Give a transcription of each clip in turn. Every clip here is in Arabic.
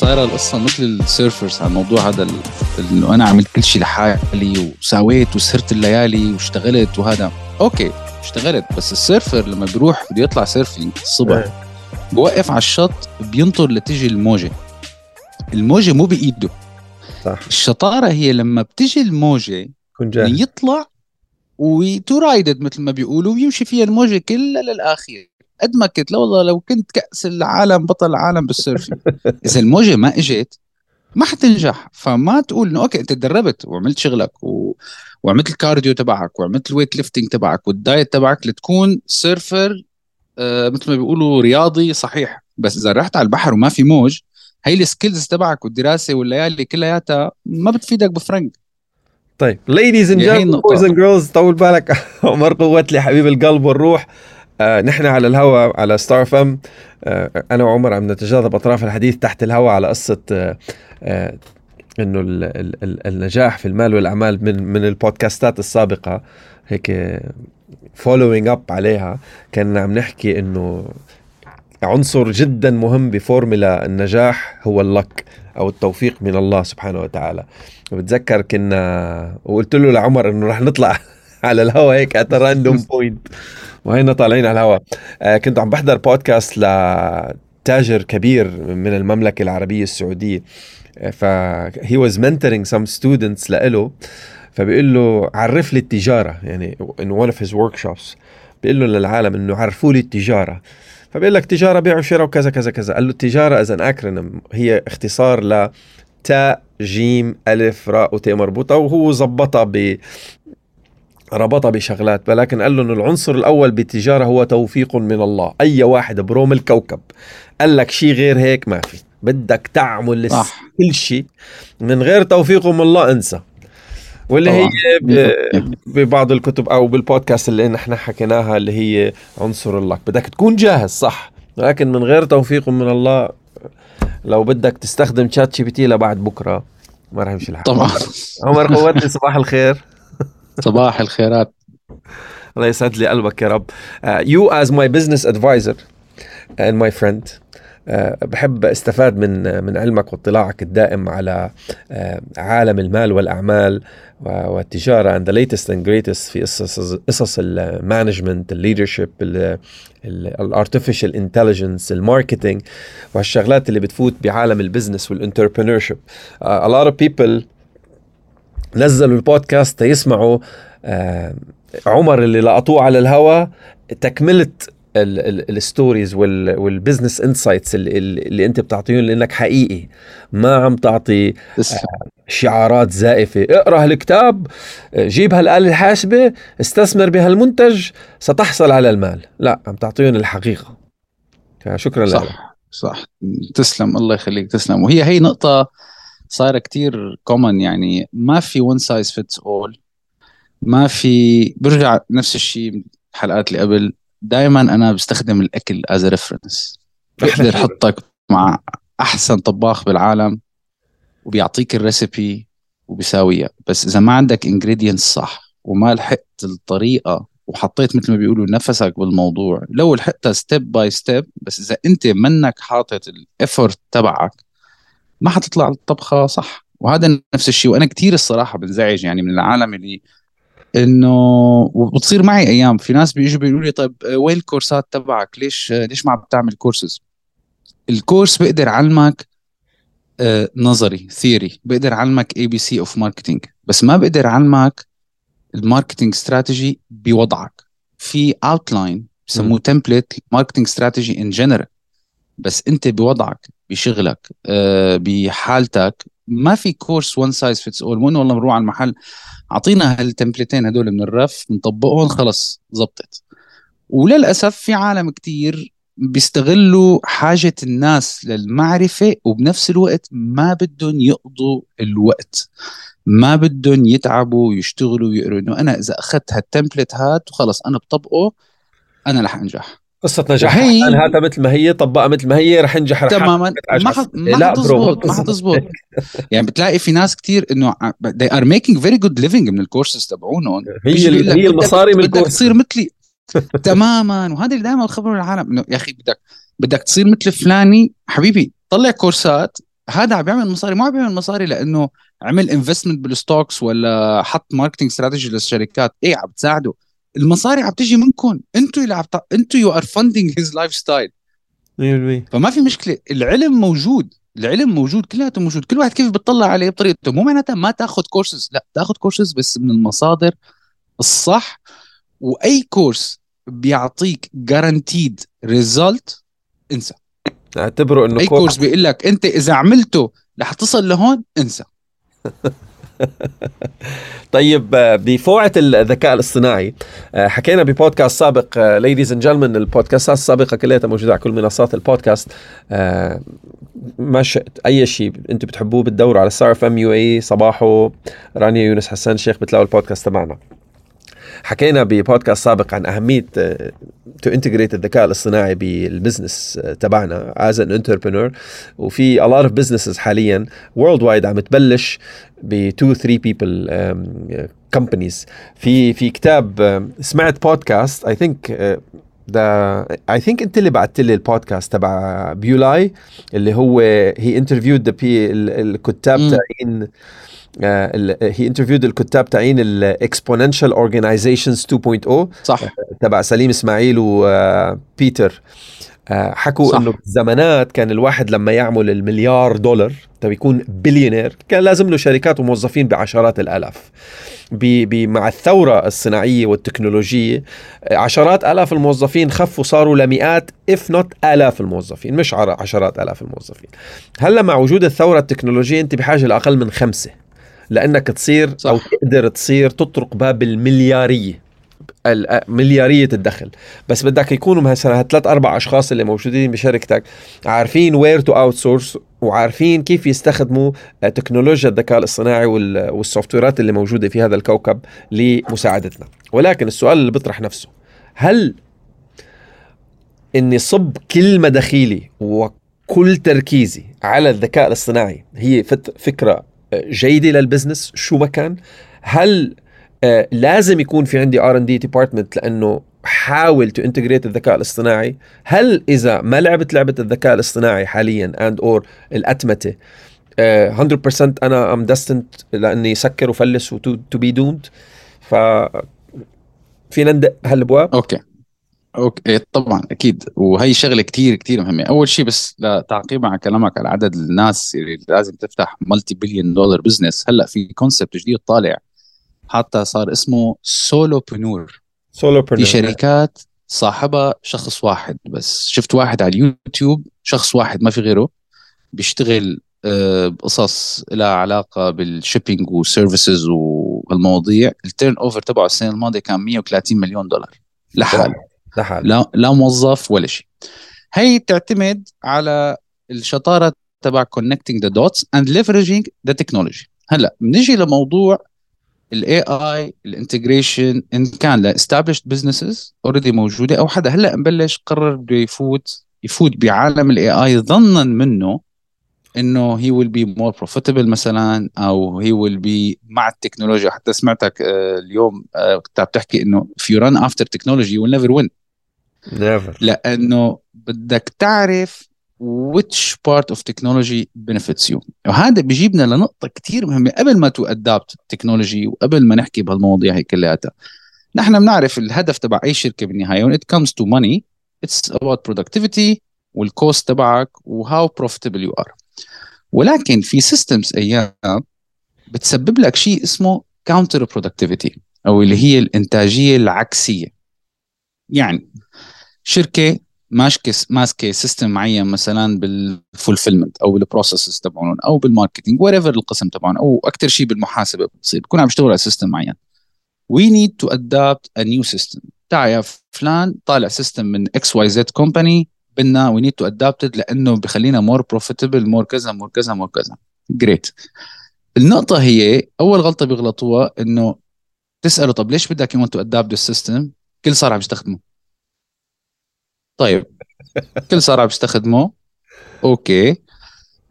صايرة القصة مثل ال surfers على الموضوع هذا إنه أنا عملت كل شيء لحالي وساويت وسهرت الليالي واشتغلت وهذا. okay اشتغلت بس ال surfer لما بيروح بده يطلع surfing الصبح. إيه. بوقف على الشط بينطر لتجي الموجة. الموجة مو بإيده. صح. الشطارة هي لما بتجي الموجة يطلع و to ride it مثل ما بيقولوا ويمشي فيها الموجة كلها للاخير قد ما كنت. لا والله لو كنت كأس العالم بطل العالم بال surfing إذا الموجة ما إجت ما حتنجح. فما تقول إنه okay أنت تدربت وعملت شغلك و... وعملت ال cardio تبعك وعملت ال weight lifting تبعك وال diet تبعك لتكون surfer آه مثل ما بيقولوا رياضي صحيح. بس إذا رحت على البحر وما في موج هي ال skills تبعك والدراسة والليالي كلياتها ما بتفيدك بفرنك. طيب هي gentlemen النقطة. boys and girls طول بالك. عمر قوتلي حبيب القلب والروح. آه نحن على الهواء على ستار FM آه أنا وعمر عم نتجاذب أطراف الحديث تحت الهواء على قصة آه آه إنه ال ال ال النجاح في المال والأعمال من من البودكاستات السابقة. هيك following up عليها. كنا عم نحكي إنه عنصر جدا مهم بفورمولا النجاح هو ال luck أو التوفيق من الله سبحانه وتعالى. بتذكر كنا وقلت له لعمر إنه رح نطلع على الهواء هيك at random point وهينا طالعين على الهواء. آه كنت عم بحضر بودكاست لتاجر كبير من المملكة العربية السعودية. ف he was mentoring some students لإله. فبيقول له عرف لي التجارة. يعني in one of his workshops بيقول له للعالم إنه عرفوا لي التجارة. فبيقول لك تجارة بيع وشراء وكذا كذا كذا. قال له التجارة is an acronym هي اختصار ل تاء جيم ألف راء وتاء مربوطة. وهو ظبطها ب ربطها بشغلات ولكن قال له إنه العنصر الأول بالتجارة هو توفيق من الله. أي واحد بروم الكوكب. قال لك شيء غير هيك ما في. بدك تعمل صح. كل شيء من غير توفيق من الله انسى. واللي هي طبعاً. ببعض الكتب أو بالبودكاست اللي نحن حكيناها اللي هي عنصر ال luck بدك تكون جاهز صح. لكن من غير توفيق من الله لو بدك تستخدم ChatGPT لبعد بكرة ما رح يمشي الحال. طبعا. عمر قوتلي صباح الخير. صباح الخيرات. الله يسعد لي قلبك يا رب. Uh, as my business advisor and my friend uh, بحب استفاد من من علمك واطلاعك الدائم على uh, عالم المال والأعمال والتجارة the latest and greatest في قصص قصص المانجمنت الليدرشيب الارتفيشال انتليجنس الماركتينج والشغلات اللي بتفوت بعالم ال business وال entrepreneurship uh, a lot of people نزلوا البودكاست يسمعوا آه عمر اللي لقطوه على الهوا تكملة ال stories وال business insights اللي, اللي انت بتعطيهم لأنك حقيقي ما عم تعطي تسلم. شعارات زائفة. اقرأ هالكتاب جيب هالآلة الحاسبة استثمر بهالمنتج ستحصل على المال. لا عم تعطيهم الحقيقة. شكرا لك. صح صح. تسلم. الله يخليك. تسلم. وهي هي نقطة صايرة كتير common يعني ما في one size fits all ما في برجع نفس الشيء الحلقات اللي قبل دائما أنا بستخدم الأكل as reference بقدر. احطك مع أحسن طباخ بالعالم وبيعطيك ال recipe وبيساويها بس إذا ما عندك ingredients صح وما لحقت الطريقة وحطيت مثل ما بيقولوا نفسك بالموضوع لو لحقتها step by step بس إذا أنت منك حاطط ال effort تبعك ما حتطلع الطبخة صح. وهذا نفس الشيء. وأنا كثير الصراحة بنزعج يعني من العالم اللي إنه وبتصير معي أيام. في ناس بيجوا بيقولوا لي طيب وين ال courseات تبعك؟ ليش ليش ما عم بتعمل courses ال course بقدر علمك آه، نظري theory بقدر علمك ABC of marketing بس ما بقدر علمك ال marketing strategy بوضعك. في outline بسموه template marketing strategy in general بس أنت بوضعك بشغلك آه، بحالتك. ما في course one size fits all إنه والله بنروح على المحل أعطينا هال templateين هدول من الرف نطبقهم خلص زبطت. وللأسف في عالم كتير بيستغلوا حاجة الناس للمعرفة وبنفس الوقت ما بدهم يقضوا الوقت. ما بدهم يتعبوا ويشتغلوا ويقروا إنه أنا إذا أخذت هال template هات وخلص أنا بطبقه أنا رح أنجح. قصة نجاح. الآن هاتها مثل ما هي طبقها مثل ما هي رح ينجح رح تماما. ما حت- حتزبط ما حتزبط يعني بتلاقي في ناس كتير إنه they are making very good living من الكورسز تبعونهم. هي هي بدك- المصاري من بدك ال course تصير مثلي. تماما. وهذا اللي دائما بخبروا العالم إنه يا أخي بدك بدك تصير مثل فلاني. حبيبي طلع courseات هذا عم بيعمل مصاري. ما عم بيعمل مصاري لإنه عمل investment بال stocks ولا حط marketing strategy للشركات. إيه عم تساعده المصاري عم تجي منكم. أنتوا اللي عم. أنتوا you are funding his lifestyle 100% فما في مشكلة. العلم موجود. العلم موجود. كلياته موجود. كل واحد كيف بتطلع عليه بطريقته. مو معناتها ما تاخذ كورسز لا تاخذ كورسز بس من المصادر الصح. وأي course بيعطيك guaranteed result انسى. اعتبره إنه أي course بيقول لك أنت إذا عملته رح تصل لهون انسى. طيب آه، بفوعة الذكاء الاصطناعي آه، حكينا ببودكاست سابق ladies and gentlemen ال podcastات السابقة كلها موجودة على كل منصات البودكاست. آه، ما شئت أي شيء أنتم بتحبوه بتدوروا على Star FM UAE صباحو رانيا يونس حسان الشيخ بتلاقوا البودكاست تبعنا. حكينا ببودكاست سابق عن أهمية to integrate الذكاء الاصطناعي بال business تبعنا as an entrepreneur وفي a lot of businesses حاليا world wide عم تبلش ب 2 3 people كومبانيز في في كتاب سمعت بودكاست اي ثينك ده اي ثينك انت اللي بعثت لي البودكاست تبع بيولاي اللي هو هي انترفيود الكتاب تاعين هي انترفيود الكتاب تاعين الاكسبوننشال اورجانيزيشنز 2.0 صح. تبع سليم إسماعيل وبيتر حكوا صح. إنه بالزمانات كان الواحد لما يعمل المليار دولار طب يكون بليونير كان لازم له شركات وموظفين بعشرات الآلاف. بي بي مع الثورة الصناعية والتكنولوجية عشرات آلاف الموظفين خفوا صاروا لمئات if not آلاف الموظفين مش عشرات آلاف الموظفين. هلأ مع وجود الثورة التكنولوجية أنت بحاجة لأقل من خمسة. لأنك تصير صح. أو تقدر تصير تطرق باب المليارية. مليارية الدخل. بس بدك يكونوا مثلا هالثلاث أربع أشخاص اللي موجودين بشركتك عارفين where to outsource وعارفين كيف يستخدموا تكنولوجيا الذكاء الاصطناعي وال software ات اللي موجودة في هذا الكوكب لمساعدتنا. ولكن السؤال اللي بيطرح نفسه هل إني صب كل مداخيلي وكل تركيزي على الذكاء الاصطناعي هي فكرة جيدة لل business شو ما كان. هل آه، لازم يكون في عندي R&D department لأنه حاول to integrate الذكاء الاصطناعي؟ هل إذا ما لعبت لعبة الذكاء الاصطناعي حاليا and or الأتمتة uh, 100% أنا am destined لأني سكر وفلس و to be doomed ف فينا ندق هالأبواب. okay. okay طبعا أكيد. وهي شغلة كثير كثير مهمة. أول شيء بس لتعقيب على كلامك على عدد الناس اللي لازم تفتح multi billion dollar business هلأ في concept جديد طالع. حتى صار اسمه solopreneur solo في شركات صاحبها شخص واحد بس. شفت واحد على اليوتيوب شخص واحد ما في غيره بيشتغل آه، بقصص لها علاقة بال shipping وال services والمواضيع ال turnover تبعه السنة الماضية كان 130 مليون دولار لحاله. لا لا موظف ولا شيء. هي تعتمد على الشطارة تبع connecting the dots and leveraging the technology. هلا بنجي لموضوع ال AI ال integration إن كان ل established businesses already موجودة أو حدا. هلا مبلش قرر بده يفوت يفوت بعالم ال AI ظنا منه إنه he will be more profitable مثلا أو he will be مع التكنولوجيا. حتى سمعتك آه، اليوم آه، كنت بتحكي إنه if you run after technology you will never win. Never. لأنه بدك تعرف which part of technology benefits you. وهذا بيجيبنا لنقطة كتير مهمة. قبل ما to adapt technology وقبل ما نحكي بهالمواضيع هي كلياتها نحن بنعرف الهدف تبع أي شركة بالنهاية. When it comes to money it's about productivity وال cost تبعك و how profitable you are. ولكن في systems أيام بتسبب لك شيء اسمه counter productivity أو اللي هي الإنتاجية العكسية. يعني شركة ماسكه ماسكة system معين مثلا بال fulfillment أو بال processes تبعهم أو بال marketing whatever القسم تبعهم أو أكثر شيء بالمحاسبة بتصير. بكون عم يشتغل على system معين. we need to adapt a new system تعال يا فلان طالع system من XYZ company بدنا we need to adapt لأنه بخلينا more profitable more كذا more كذا more كذا. great النقطة هي أول غلطة بيغلطوها إنه تساله طب ليش بدك you to adapt ال system كل صار عم يستخدمه طيب كل صار عم يستخدمه okay.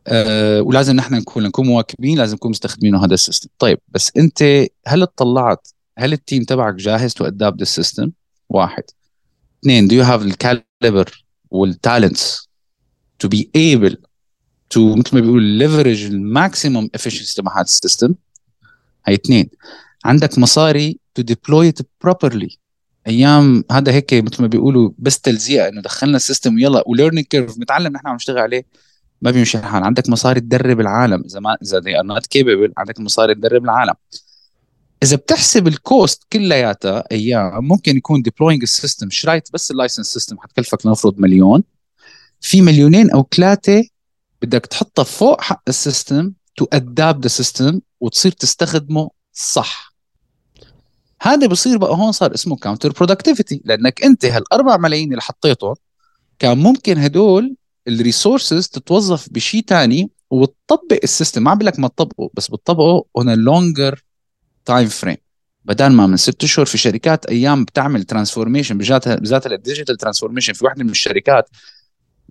أه ولازم نحن نكون نكون مواكبين لازم نكون مستخدمينه هذا ال system. طيب بس أنت هل اطلعت هل ال team تبعك جاهز to adapt ال system واحد. اثنين do you have ال caliber وال talents to be able to مثل ما بيقول leverage ال maximum efficiency تبع هذا ال system؟ هي اثنين. عندك مصاري to deploy properly أيام هذا هيك مثل ما بيقولوا بس تلزيق إنه دخلنا ال system ويلا و learning curve نتعلم نحن عم نشتغل عليه. ما بيمشي الحال. عندك مصاري تدرب العالم. إذا ما إذا they are not capable عندك مصاري تدرب العالم. إذا بتحسب ال cost كلياتها أيام ممكن يكون deploying ال system شريت بس ال license system حتكلفك لنفرض مليون. في مليونين أو ثلاثة بدك تحطها فوق حق ال system to adapt the system وتصير تستخدمه صح. هذا بصير بقى هون صار اسمه counter productivity لأنك أنت هالأربع ملايين اللي حطيتهم كان ممكن هدول ال resources تتوظف بشيء ثاني وتطبق ال system. ما عم لك ما تطبقه بس بتطبقه on longer time frame بدل ما من ست أشهر في شركات أيام بتعمل transformation بذاتها بذاتها ال digital transformation في واحدة من الشركات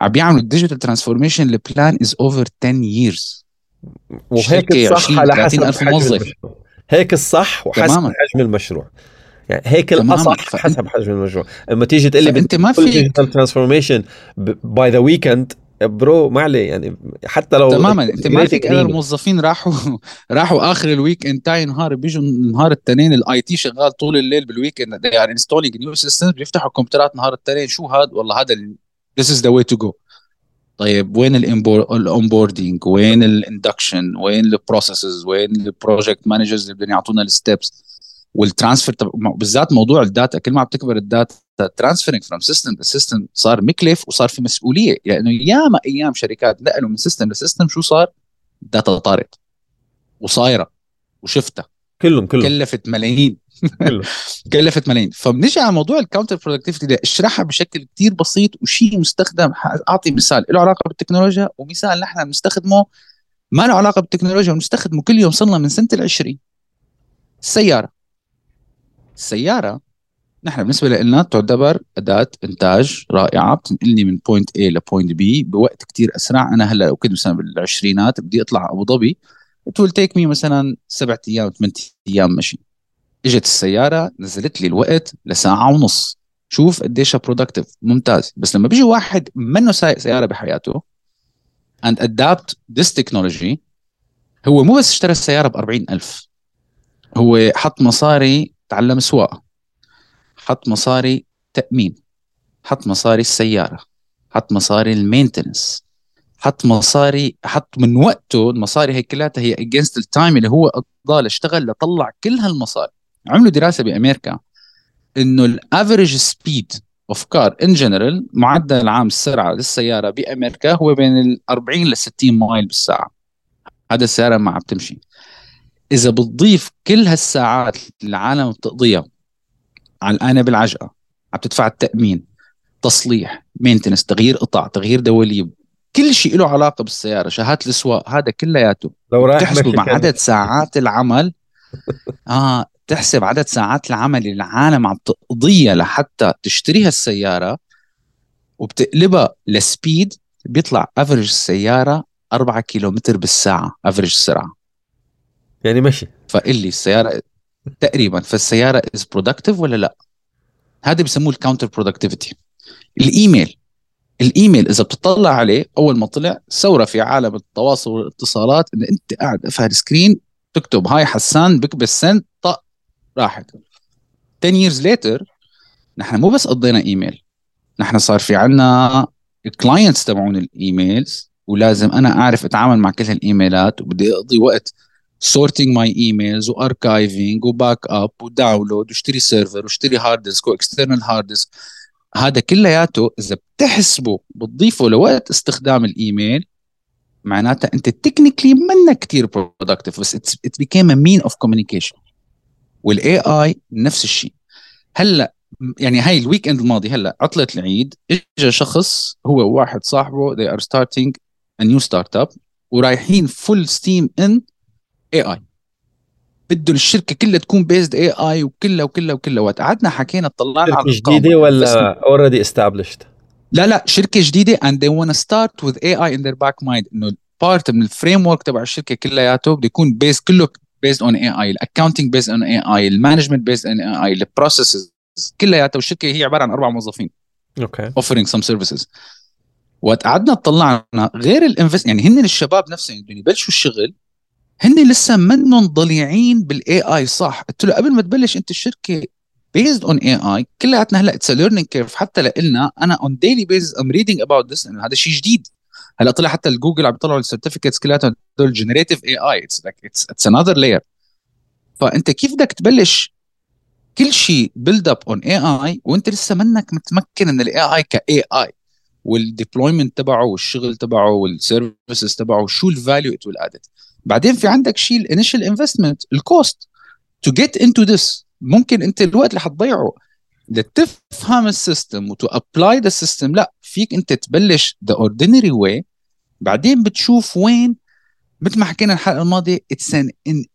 عم بيعملوا ال digital transformation ال plan is over 10 years وهيك الصح على حسب موظف. هيك الصح وحسب تماما. حجم المشروع. يعني هيك الأصح حسب حجم المشروع. لما تيجي تقول لي انت ما في transformation by the weekend bro ما عليه. يعني حتى لو تماما. أنت ما فيك. أنا الموظفين راحوا راحوا آخر ال weekend تاعي نهار بيجوا نهار التنين ال IT شغال طول الليل بال weekend يعني installing new system بيفتحوا الكمبيوترات نهار التنين. شو هذا والله هذا this is the way to go طيب وين ال onboarding وين ال induction وين ال processes وين ال project managers اللي بدهم يعطونا ال steps وال transfer بالذات موضوع ال data كل ما بتكبر ال data transferring from system ل system صار مكلف وصار في مسؤولية. لأنه يعني ياما أيام شركات نقلوا من system ل system شو صار؟ ال data طارت وصايرة وشفتها. كلهم كلهم. كلفت ملايين. كلفت ملايين. فبنجي على موضوع ال counter productivity اشرحها بشكل كثير بسيط وشيء مستخدم. أعطي مثال. له علاقة بالتكنولوجيا ومثال نحن بنستخدمه. ما له علاقة بالتكنولوجيا ونستخدمه كل يوم. صرنا من سنة ال20 السياره السياره نحن بالنسبة لنا تعتبر أداة إنتاج رائعة بتنقلني من point A ل point B بوقت كتير أسرع. أنا هلأ لو كنت مثلا بالعشرينات بدي أطلع أبو ظبي will take me مثلا سبعة أيام ثمان أيام مشي إجت السيارة نزلت لي الوقت لساعة ونص. شوف قديش productive ممتاز. بس لما بيجي واحد منه سايق سيارة بحياته and adapt this technology هو مو بس اشترى السيارة ب 40000 هو حط مصاري تعلم سواقة. حط مصاري تأمين. حط مصاري السيارة. حط مصاري ال maintenance حط مصاري حط من وقته المصاري هي كلها هي against ال time اللي هو قضاه اشتغل لطلع كل هالمصاري. عملوا دراسة بأمريكا إنه ال average speed of car in general معدل عام السرعة للسيارة بأمريكا هو بين ال 40 ل 60 mile بالساعة. هذا السيارة ما عم تمشي. إذا بتضيف كل هالساعات اللي العالم بتقضيها علقانه بالعجقة عم تدفع التأمين تصليح maintenance تغيير قطع تغيير دواليب كل شيء له علاقة بالسيارة شهادة السواقة هذا كلياته. لو رايح تحسبه مع عدد ساعات العمل آه تحسب عدد ساعات العمل اللي العالم عم تقضيها لحتى تشتري هالسياره وبتقلبها ل speed بيطلع average السياره 4 كيلومتر بالساعة average السرعه يعني مشي. فقل لي السيارة تقريبا فالسيارة is productive ولا لا؟ هذا بسموه ال counter productivity ال email ال email إذا بتطلع عليه أول ما طلع ثورة في عالم التواصل والاتصالات إن أنت قاعد في screen تكتب hi حسان بكبس send طق راحت 10 years later نحن مو بس قضينا إيميل نحن صار في عنا ال clients تبعون ال emails ولازم أنا أعرف أتعامل مع كل هالإيميلات وبدي أقضي وقت sorting my emails و archiving و backup و download واشتري server واشتري hard disk و external hard disk هذا كلياته إذا بتحسبه بتضيفه لوقت استخدام الإيميل معناتها أنت technically منك كثير productive بس it became a mean of communication وال AI نفس الشيء. هلأ يعني هاي ال weekend الماضي هلأ عطلة العيد اجى شخص هو واحد صاحبه they are starting a new startup ورايحين full steam in AI بده الشركة كلها تكون based AI وكلها وكلها وكلها. وقت قعدنا حكينا طلعنا على جديدة ولا already established لا لا شركة جديدة and they want to start with AI in their back mind. إنه part من ال framework تبع الشركة كلياته بده يكون base كله based on AI ال accounting based on AI ال management based on AI ال processes كلياتها والشركة هي عبارة عن أربع موظفين. أوكي. offering some services وقت قعدنا طلعنا غير ال invest يعني هن الشباب نفسهم بدهم يبلشوا الشغل هن لسه منهم ضليعين بال AI صح. قلت له قبل ما تبلش أنت الشركة based on AI كلياتنا هلا it's learning curve حتى لنا أنا on daily base I'm reading about this هذا شيء جديد. هلا طلع حتى الجوجل عم يطلعوا ال certificates كلياتهم هدول generative AI it's like it's another layer فأنت كيف بدك تبلش كل شيء build up on AI وأنت لسه منك متمكن من ال AI ك AI وال deployment تبعه والشغل تبعه وال services تبعه شو ال value it will add بعدين في عندك شيء ال initial investment ال cost to get into this ممكن انت الوقت اللي حتضيعه لتفهم ال system و to apply the system لا فيك انت تبلش the ordinary way بعدين بتشوف وين مثل ما حكينا الحلقة الماضية it's an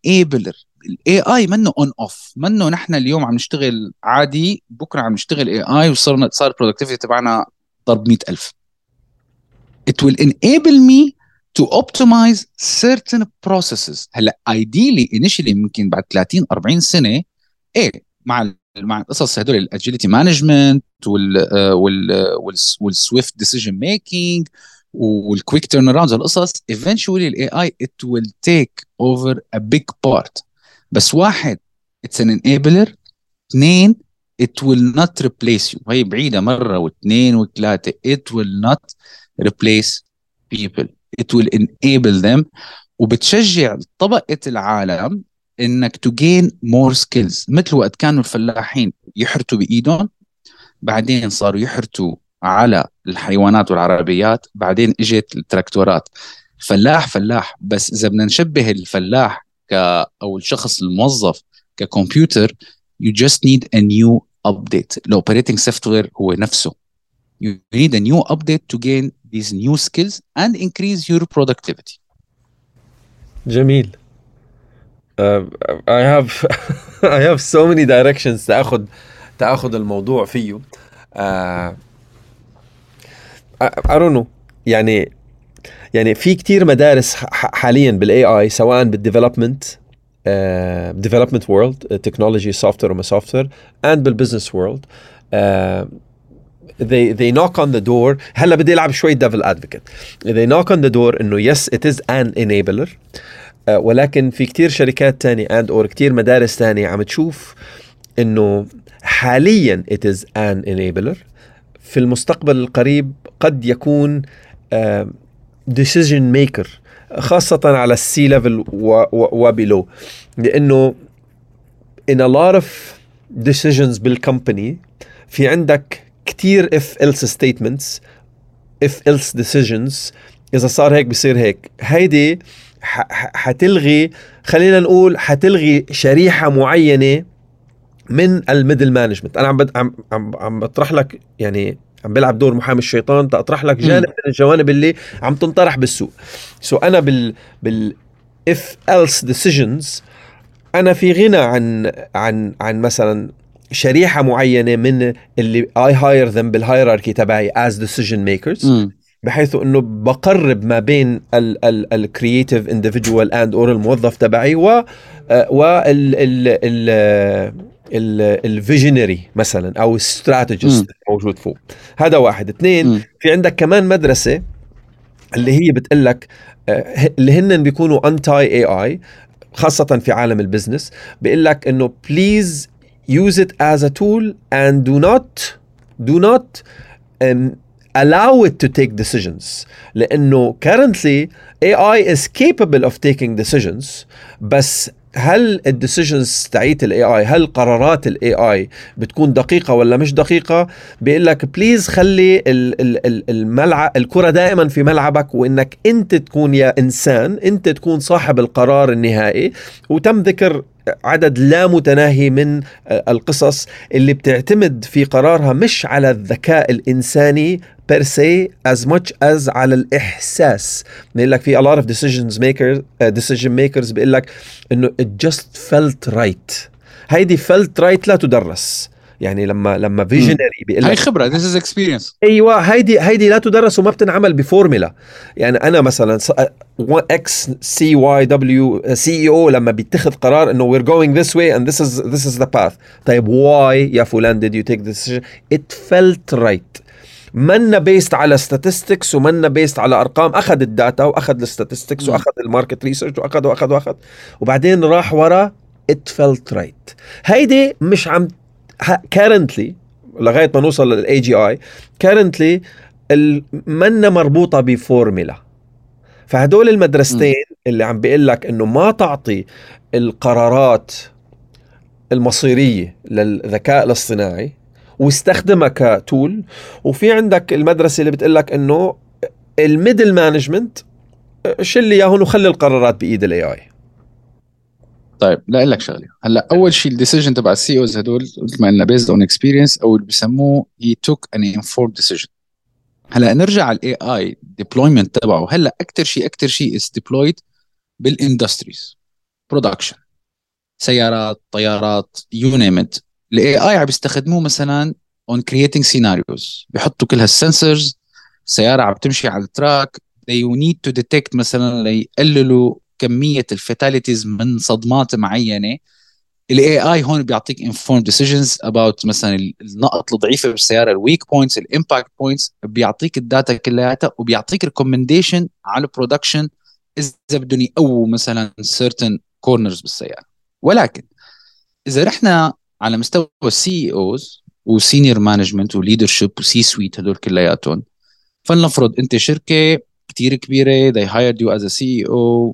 enabler ال AI منه on off منه نحن اليوم عم نشتغل عادي بكرة عم نشتغل AI وصرنا صار ال productivity تبعنا ضرب 100000 it will enable me to optimize certain processes. هلأ ideally initially ممكن بعد 30 40 سنة إيه مع مع القصص هدول ال agility management وال وال وال swift decision making وال quick turnaround القصص eventually ال AI it will take over a big part. بس واحد it's an enabler. اثنين it will not replace you. هي بعيدة مرة واثنين وثلاثة. it will not replace people. it will enable them. وبتشجع طبقة العالم إنك to gain more skills. مثل وقت كانوا الفلاحين يحرتوا بإيدهم بعدين صاروا يحرتوا على الحيوانات والعربيات بعدين إجت التراكتورات. فلاح فلاح. بس إذا بدنا نشبه الفلاح ك أو الشخص الموظف ك computer you just need a new update. ال operating software هو نفسه. You need a new update to gain these new skills and increase your productivity. جميل. Uh, I have I have so many directions تاخذ تاخذ الموضوع فيه. Uh, I, don't know. يعني يعني في كتير مدارس حاليا بال AI سواء بال development development world technology software وما software and بال business world they they knock on the door. هلأ بدي ألعب شوي devil advocate. They knock on the door إنه yes it is an enabler. uh, ولكن في كتير شركات تانية and or كتير مدارس تانية عم تشوف إنه حاليا it is an enabler. في المستقبل القريب قد يكون decision maker خاصة على ال C level و below لأنه in a lot of decisions بال company في عندك كتير if else statements if else decisions إذا صار هيك بصير هيك. هيدي حتلغي خلينا نقول حتلغي شريحة معينة من ال middle management. أنا عم عم عم, عم بطرح لك يعني عم بلعب دور محامي الشيطان تطرح لك جانب من الجوانب اللي عم تنطرح بالسوق. so so أنا بال بال if else decisions أنا في غنى عن عن عن مثلا شريحة معينة من اللي I hire them بال hierarchy تبعي as decision makers بحيث إنه بقرب ما بين ال creative individual and or الموظف تبعي و وال ال ال visionary مثلا أو ال strategist موجود فوق. هذا واحد. اثنين م. في عندك كمان مدرسة اللي هي بتقول لك اللي هن بيكونوا anti AI خاصة في عالم ال business بيقول لك إنه please use it as a tool and do not do not um, allow it to take decisions. لأنه currently AI is capable of taking decisions بس هل ال decisions تاعيت ال AI هل قرارات ال AI بتكون دقيقة ولا مش دقيقة؟ بيقول لك please خلي الملعب الكرة دائما في ملعبك وإنك أنت تكون يا إنسان أنت تكون صاحب القرار النهائي. وتم ذكر عدد لا متناهي من القصص اللي بتعتمد في قرارها مش على الذكاء الإنساني per se as much as على الإحساس. بيقول لك في a lot of decisions makers uh, decision makers بيقول لك إنه it just felt right. هيدي felt right لا تدرس. يعني لما لما visionary بيقول هاي خبرة this is experience. أيوه هيدي هيدي لا تدرس وما بتنعمل بفورمولا. يعني أنا مثلا إكس سي واي دبليو سي أو لما بيتخذ قرار إنه we're going this way and this is this is the path. طيب why يا فلان you take this decision it felt right. منا based على statistics ومنا بيست على أرقام. أخذ ال data وأخذ ال statistics. وأخذ ال market research واخذ واخذ وأخذ. وبعدين راح ورا it felt right. هيدي مش عم currently لغاية ما نوصل لل AGI currently منا مربوطة بفورميلا فهدول المدرستين اللي عم بيقول لك إنه ما تعطي القرارات المصيرية للذكاء الاصطناعي واستخدمها ك tool وفي عندك المدرسة اللي بتقول لك إنه ال middle management شيل لي إياهم وخلي القرارات بإيد ال AI طيب لا لك شغلة. هلأ أول شيء ال decision تبع ال C EOs هدول مثل ما قلنا based on experience أو اللي بسموه he took an informed decision هلأ نرجع على ال AI deployment تبعه. هلأ أكثر شيء أكثر شيء is deployed بال industries production سيارات طيارات you name it ال AI عم بيستخدموه مثلا on creating scenarios بيحطوا كل هال sensors سيارة عم تمشي على ال track they need to detect مثلا ليقللوا كمية ال fatalities من صدمات معينة. ال AI هون بيعطيك informed decisions about مثلا النقط الضعيفة بالسيارة ال weak points ال impact points بيعطيك ال data كلياتها وبيعطيك recommendation على ال production إذا بدهم يقووا مثلا certain corners بالسيارة. ولكن إذا رحنا على مستوى ال CEOs و senior management و leadership و C-suite هدول كلياتهم فلنفرض أنت شركة كتير كبيرة they hired you as a CEO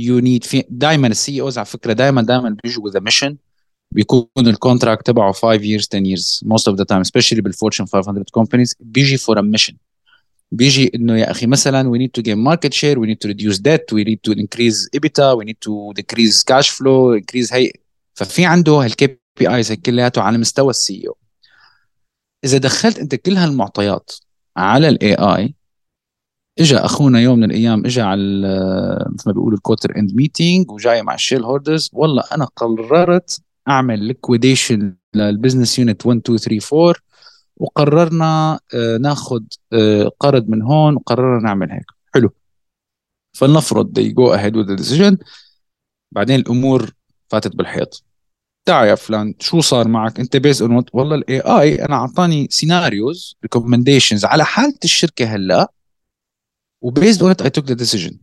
you need في دائما ال CEOs على فكره دائما دائما بيجوا a mission بيكون ال contract تبعه 5 years 10 years most of the time especially بال Fortune 500 companies بيجي for a mission بيجي انه يا أخي مثلا we need to gain market share we need to reduce debt we need to increase EBITDA we need to decrease cash flow increase هي ففي عنده هال KPIs كلياته على مستوى ال CEO اذا دخلت انت كل هالمعطيات على ال AI اجى أخونا يوم من الأيام اجى على مثل ما بيقولوا ال quarter end meeting وجاي مع ال shareholders والله أنا قررت أعمل liquidation لل business unit 1 2 3 4 وقررنا ناخذ قرض من هون وقررنا نعمل هيك. حلو. فلنفرض they go ahead with the decision. بعدين الأمور فاتت بالحيط. تعال يا فلان شو صار معك؟ أنت based on والله ال AI أنا أعطاني scenarios recommendations على حالة الشركة هلأ و based on I took the decision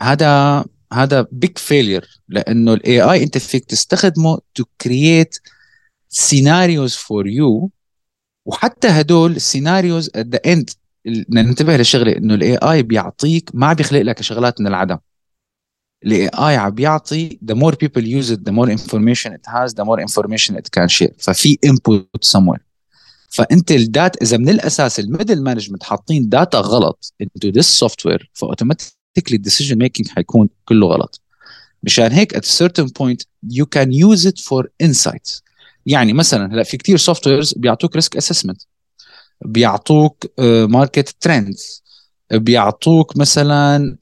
هذا هذا big failure لأنه ال AI أنت فيك تستخدمه to create scenarios for you وحتى هدول ال scenarios at the end ننتبه لشغلة إنه ال AI بيعطيك ما بيخلق لك شغلات من العدم. ال AI عم بيعطي the more people use it the more information it has the more information it can share. ففي input somewhere. فأنت ال data إذا من الأساس ال middle management حاطين data غلط into this software ف automatically ال decision making حيكون كله غلط. مشان هيك at a certain point you can use it for يعني مثلا هلأ في كتير softwares بيعطوك risk assessment بيعطوك market trends بيعطوك مثلا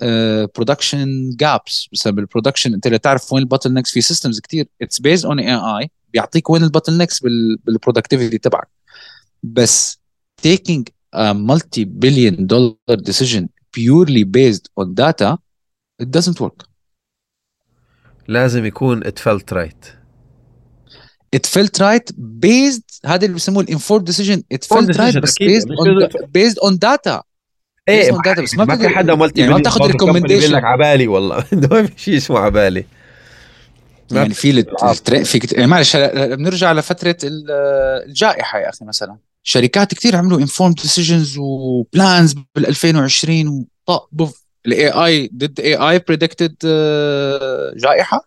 production gaps مثلا بال production أنت اللي تعرف وين ال bottlenecks في systems كتير. it's based on AI بيعطيك وين ال bottlenecks بال productivity تبعك. بس taking a multi-billion dollar decision purely based on data it doesn't work. لازم يكون it felt right. It felt right based هذا اللي بيسموه ال informed decision. It felt right بس based on, based on data. إيه ما, data. بس ما, ما في حدا مالتي يعني ما بتاخذ recommendation لك عبالي والله. ما في شيء اسمه عبالي. يعني في في. يعني معلش بنرجع لفترة الجائحة يا أخي مثلا. شركات كثير عملوا informed decisions و plans بال 2020 وطق بوف ال AI ضد AI predicted جائحة؟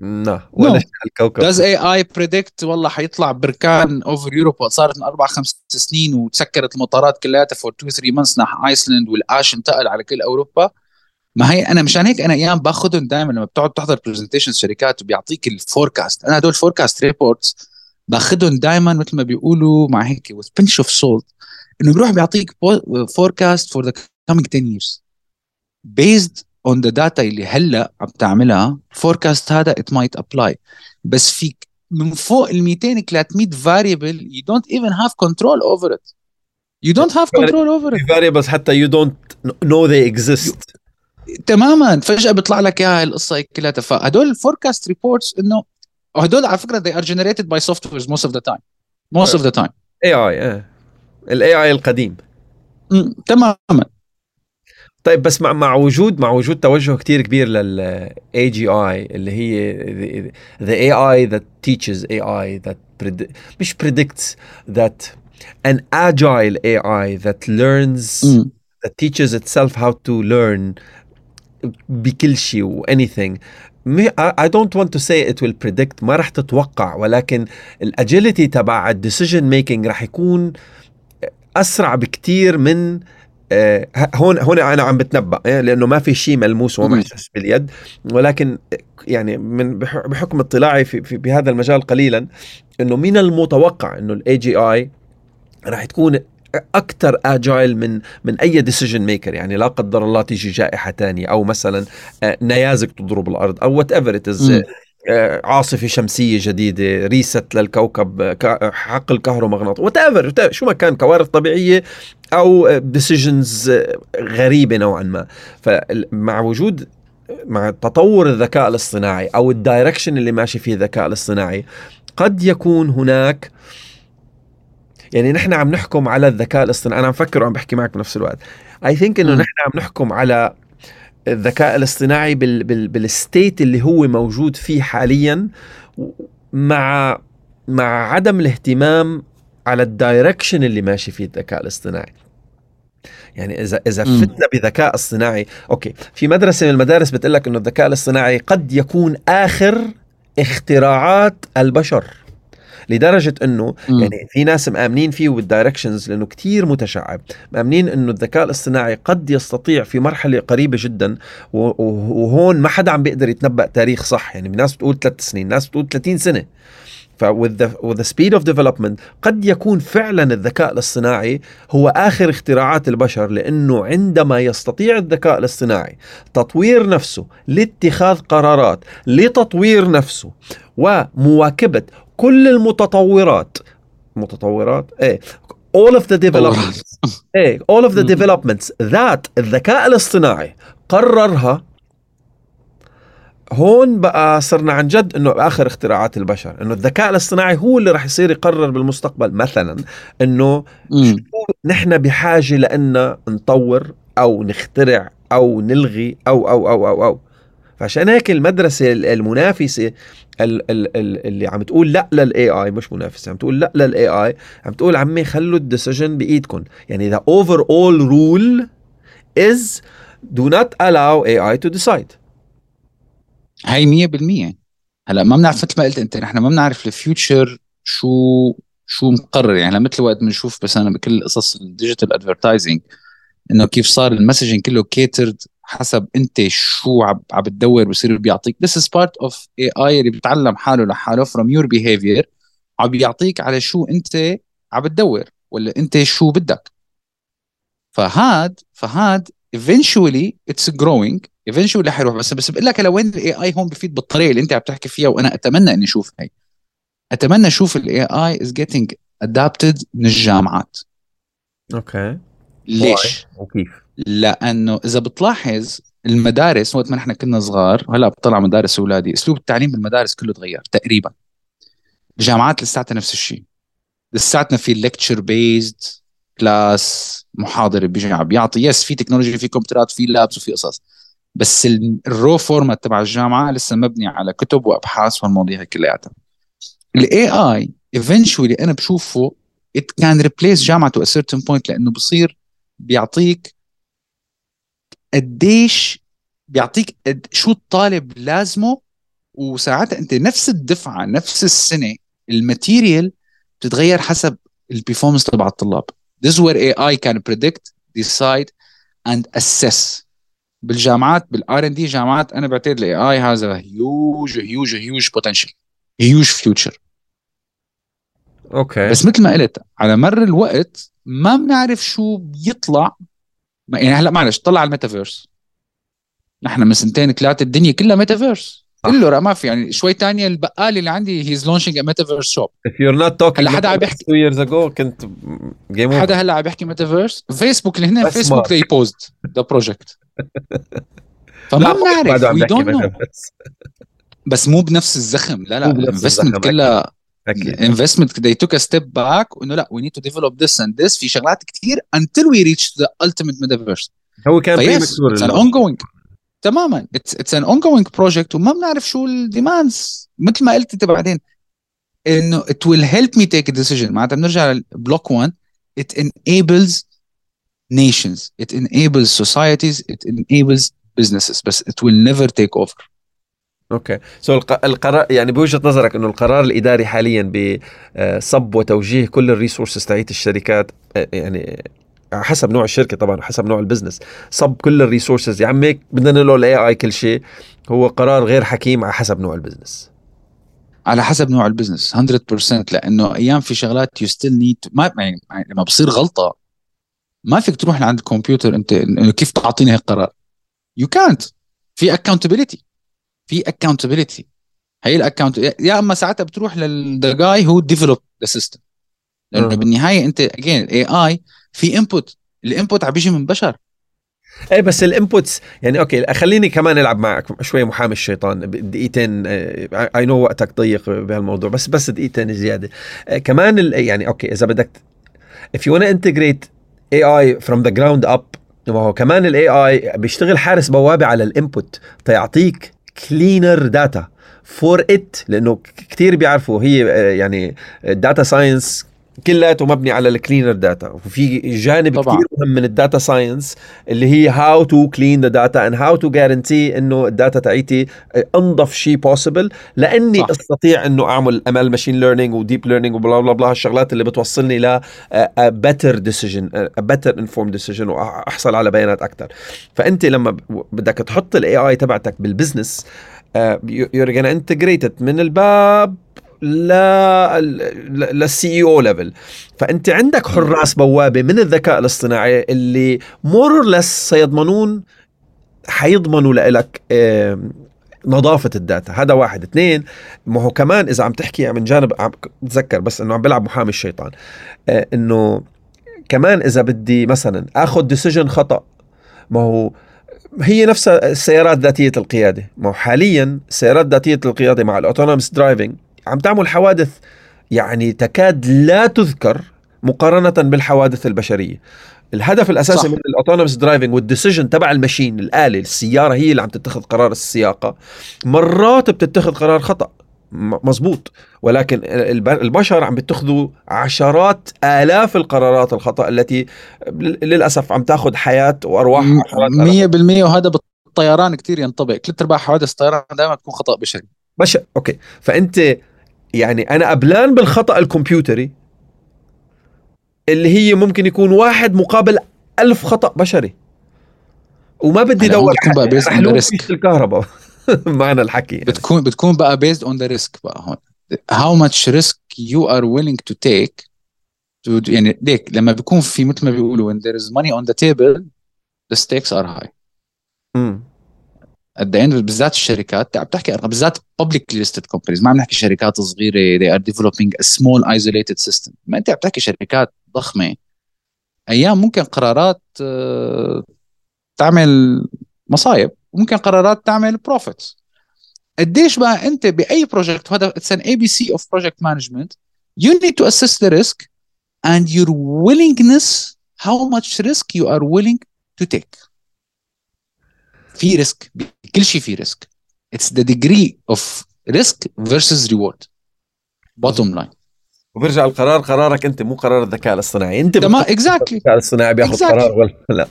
لا ولا no. الكوكب. Does AI predict والله حيطلع بركان over Europe صارت من أربع خمس سنين وتسكرت المطارات كلياتها for 2 3 months ناح ايسلند والآش انتقل على كل أوروبا. ما هي أنا مشان هيك أنا أيام باخذهم دائما لما بتقعد تحضر presentation شركات وبيعطيك ال forecast أنا هدول forecast reports باخذهم دائما مثل ما بيقولوا مع هيك with pinch of salt. إنه بيروح بيعطيك forecast for the coming 10 years. based on the data اللي هلأ عم تعملها forecast هذا it might apply بس في من فوق ال 200 300 variable you don't even have control over it. You don't have control over it. Variables حتى you don't know they exist. تماما. فجأة بيطلع لك إياها هاي القصة كلها. فهدول ال forecast reports إنه وهدول على فكره they are generated by softwares most of the time most of the time اي اي الاي اي القديم م، تماما طيب بس مع مع وجود مع وجود توجه كتير كبير للاي جي اي اللي هي the AI that teaches AI that pred- مش predicts that an agile AI that learns م. that teaches itself how to learn بكل شيء و anything م- I don't want to say it will predict ما رح تتوقع ولكن ال agility تبع ال decision making رح يكون أسرع بكتير من آه، هون هون أنا عم بتنبأ إيه، لأنه ما في شيء ملموس. ومحسوس باليد ولكن يعني من بح- بحكم اطلاعي في, في بهذا المجال قليلا إنه من المتوقع إنه ال AGI راح تكون أكثر agile من من أي decision maker يعني لا قدر الله تيجي جائحة تانية أو مثلا آه، نيازك تضرب الأرض أو whatever it مم. عاصفة شمسية جديدة reset للكوكب آه، حقل كهرومغناطيسي whatever شو ما كان كوارث طبيعية أو decisions غريبة نوعا ما فمع وجود مع تطور الذكاء الاصطناعي أو ال direction اللي ماشي فيه الذكاء الاصطناعي قد يكون هناك يعني نحن عم نحكم على الذكاء الاصطناعي. أنا عم فكر وعم بحكي معك بنفس الوقت. I think إنه. نحن عم نحكم على الذكاء الاصطناعي بال بال بال state اللي هو موجود فيه حاليا مع مع عدم الاهتمام على ال direction اللي ماشي فيه الذكاء الاصطناعي. يعني اذا إذا. فتنا بذكاء اصطناعي. أوكي في مدرسة من المدارس بتقول لك إنه الذكاء الاصطناعي قد يكون آخر اختراعات البشر. لدرجة إنه. يعني في ناس مآمنين فيه بال directions لأنه كتير متشعب. مآمنين إنه الذكاء الاصطناعي قد يستطيع في مرحلة قريبة جدا وهون ما حدا عم بيقدر يتنبأ تاريخ صح. يعني ناس بتقول ثلاث سنين ناس بتقول 30 سنة. ف with the, with the speed of development قد يكون فعلا الذكاء الاصطناعي هو آخر اختراعات البشر لأنه عندما يستطيع الذكاء الاصطناعي تطوير نفسه لاتخاذ قرارات لتطوير نفسه ومواكبة كل المتطورات متطورات؟ إيه. All of the developments. إيه. All of the developments. That الذكاء الاصطناعي قررها. هون بقى صرنا عن جد إنه اخر اختراعات البشر إنه الذكاء الاصطناعي هو اللي رح يصير يقرر بالمستقبل. مثلا إنه نحن بحاجة لأن نطور أو نخترع أو نلغي أو أو أو أو أو. فعشان هيك المدرسة المنافسة ال- ال- ال- اللي عم تقول لا لل AI مش منافسة عم تقول لا لل AI عم تقول عمي خلوا ال decision بايدكم يعني the overall rule is do not allow AI to decide. هاي 100% هلا ما بنعرف مثل ما قلت أنت نحن ما بنعرف ال future شو شو مقرر. يعني مثل وقت بنشوف بس أنا بكل قصص ال digital advertising إنه كيف صار ال messaging كله catered حسب انت شو عم عم بتدور بصير بيعطيك. This is part of AI اللي بيتعلم حاله لحاله from your behavior. عم بيعطيك على شو انت عم بتدور ولا انت شو بدك. فهاد فهاد eventually it's growing. Eventually حيروح بس بس بقول لك لوين ال AI هون بفيد بالطريقة اللي انت عم تحكي فيها وأنا أتمنى إني أشوف هي. أتمنى أشوف ال AI is getting adapted من الجامعات. أوكي. ليش؟ وكيف؟ لأنه إذا بتلاحظ المدارس وقت ما نحن كنا صغار هلا بطلع مدارس أولادي أسلوب التعليم بالمدارس كله تغير تقريبا. الجامعات لساتها نفس الشيء. لساتنا في lecture based class محاضر بيجي عم بيعطي yes في technology في كمبيوترات في labs وفي قصص. بس ال raw format تبع الجامعة لسه مبني على كتب وأبحاث والمواضيع هي كلياتها. ال AI eventually أنا بشوفه can replace جامعة to a certain point لأنه بصير بيعطيك قديش بيعطيك قد شو الطالب لازمه. وساعتها انت نفس الدفعة نفس السنة ال material بتتغير حسب ال performance تبع الطلاب. This is where AI can predict, decide and assess. بالجامعات بال R&D جامعات أنا بعتقد ال AI has huge huge huge potential huge future أوكي بس مثل ما قلت على مر الوقت ما بنعرف شو بيطلع يعني هلا معلش طلع على الميتافيرس. نحن من سنتين ثلاثة الدنيا كلها ميتافيرس. كله رأى ما في يعني شوي تانية البقال اللي عندي he's launching a metaverse shop if you're not talking هلا حدا عم بيحكي- two years ago كنت جيم حدا هلا عم بيحكي ميتافيرس فيسبوك اللي هنا فيسبوك they paused the project. فما بنعرف we don't know. بس مو بنفس الزخم لا لا ال investment كلها investment they took a step back وانه لا we need to develop this and this في شغلات كثير until we reach the ultimate metaverse هو كان فيس it's an ongoing تماما it's, it's an ongoing project وما بنعرف شو الديماندز مثل ما قلت انت بعدين انه it will help me take a decision معناتها بنرجع لبلوك 1 it enables nations it enables societies it enables businesses بس it will never take over okay. so so القرار يعني بوجهة نظرك إنه القرار الإداري حاليا بصب وتوجيه كل ال resources تاعت الشركات يعني حسب نوع الشركة طبعا حسب نوع ال business صب كل ال resources. يا عمي بدنا نقول ال AI كل شيء هو قرار غير حكيم على حسب نوع ال business. على حسب نوع ال business 100% لأنه أيام في شغلات you still need ما يعني لما بصير غلطة ما فيك تروح لعند الكمبيوتر أنت كيف تعطيني هيك قرار يو كانت في accountability في accountability هي ال account يا أما ساعتها بتروح لل the guy who developed the system لأنه بالنهاية أنت again ال AI في input ال input عم بيجي من بشر. إيه بس ال inputs يعني okay خليني كمان ألعب معك شوي محامي الشيطان. دقيقتين I know وقتك ضيق بهالموضوع بس بس دقيقتين زيادة. آه، كمان يعني okay إذا بدك if you wanna integrate AI from the ground up ما هو كمان ال AI بيشتغل حارس بوابة على ال input تيعطيك cleaner data for it لأنه كثير بيعرفوا هي آه، يعني ال data science كلياته مبني على ال cleaner data وفي جانب طبعا. كثير مهم من ال data science اللي هي how to clean the data and how to guarantee إنه ال data تاعيتي أنظف شيء possible لأني صح. أستطيع إنه أعمل ML machine learning و deep learning و blah blah blah هالشغلات اللي بتوصلني ل better decision better informed decision واحصل على بيانات أكثر فأنت لما بدك تحط ال AI تبعتك بال business you're gonna integrate it من الباب لل CEO level فأنت عندك حراس بوابة من الذكاء الاصطناعي اللي more less سيضمنون حيضمنوا لك نظافة ال data. هذا واحد. اثنين ما هو كمان إذا عم تحكي من جانب عم تذكر بس إنه عم بلعب محامي الشيطان آه، إنه كمان إذا بدي مثلا آخذ decision خطأ ما هو هي نفسها السيارات ذاتية القيادة. ما هو حاليا السيارات ذاتية القيادة مع ال autonomous driving عم تعمل حوادث يعني تكاد لا تذكر مقارنة بالحوادث البشرية. الهدف الأساسي صح. من ال autonomous driving وال decision تبع ال machine الاله السيارة هي اللي عم تتخذ قرار السياقة. مرات بتتخذ قرار خطأ مزبوط ولكن البشر عم بيتخذوا عشرات آلاف القرارات الخطأ التي للأسف عم تأخذ حياة وأرواح عشرات 100% وهذا بالطيران كثير ينطبق. ثلاث أرباع حوادث الطيران دائما تكون خطأ بشري. بشر okay. فأنت يعني أنا قبلان بالخطأ الكمبيوتري اللي هي ممكن يكون واحد مقابل ألف خطأ بشري. وما بدي ادور risk الكهرباء. معنى الحكي يعني. بتكون بتكون بقى based on the risk بقى هون. how much risk you are willing to take يعني ليك لما بيكون في مثل ما بيقولوا when there is money on the table the stakes are high. And بالذات الشركات عم تحكي أرقام بالذات publicly listed companies. ما عم نحكي شركات صغيرة they are developing a small isolated system. ما أنت عم تحكي شركات ضخمة. أيام ممكن قرارات آه، تعمل مصايب وممكن قرارات تعمل profits قديش بقى أنت بأي project وهذا it's an ABC of project management you need to assess the risk and your willingness how much risk you are willing to take. في risk كل شيء في risk. it's the degree of risk versus reward bottom line وبرجع القرار قرارك أنت مو قرار الذكاء الاصطناعي. أنت تمام exactly الذكاء الاصطناعي بياخذ exactly. قرار ولا لا.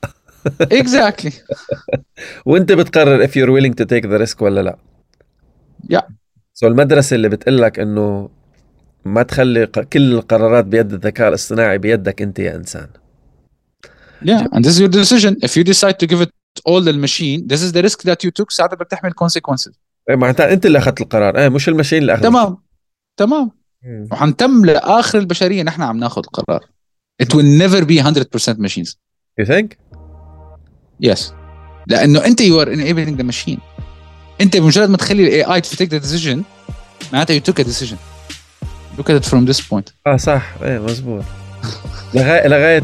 exactly وأنت بتقرر if you're willing to take the risk ولا لا. yeah yeah. so so المدرسة اللي بتقول لك إنه ما تخلي كل القرارات بيد الذكاء الاصطناعي بيدك أنت يا إنسان. Yeah, and this is your decision. If you decide to give it all لل machine this is the risk that you took ساعتها بدك تحمل consequences. إيه معناتها أنت اللي أخذت القرار. إيه مش ال machine اللي أخذت. تمام. تمام. وحنتم لآخر البشرية نحن عم ناخذ القرار. It will never be 100% machines. You think? Yes. لأنه أنت you are enabling the machine. أنت بمجرد ما تخلي ال AI to take the decision معناتها you took a decision. Look at it from this point. آه صح. إيه مزبوط. لغايه لغاية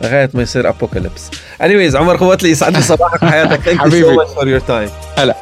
لغاية ما يصير apocalypse anyways عمر قوتلي يسعد لي صباحك وحياتك. thank you so much for your time هلا.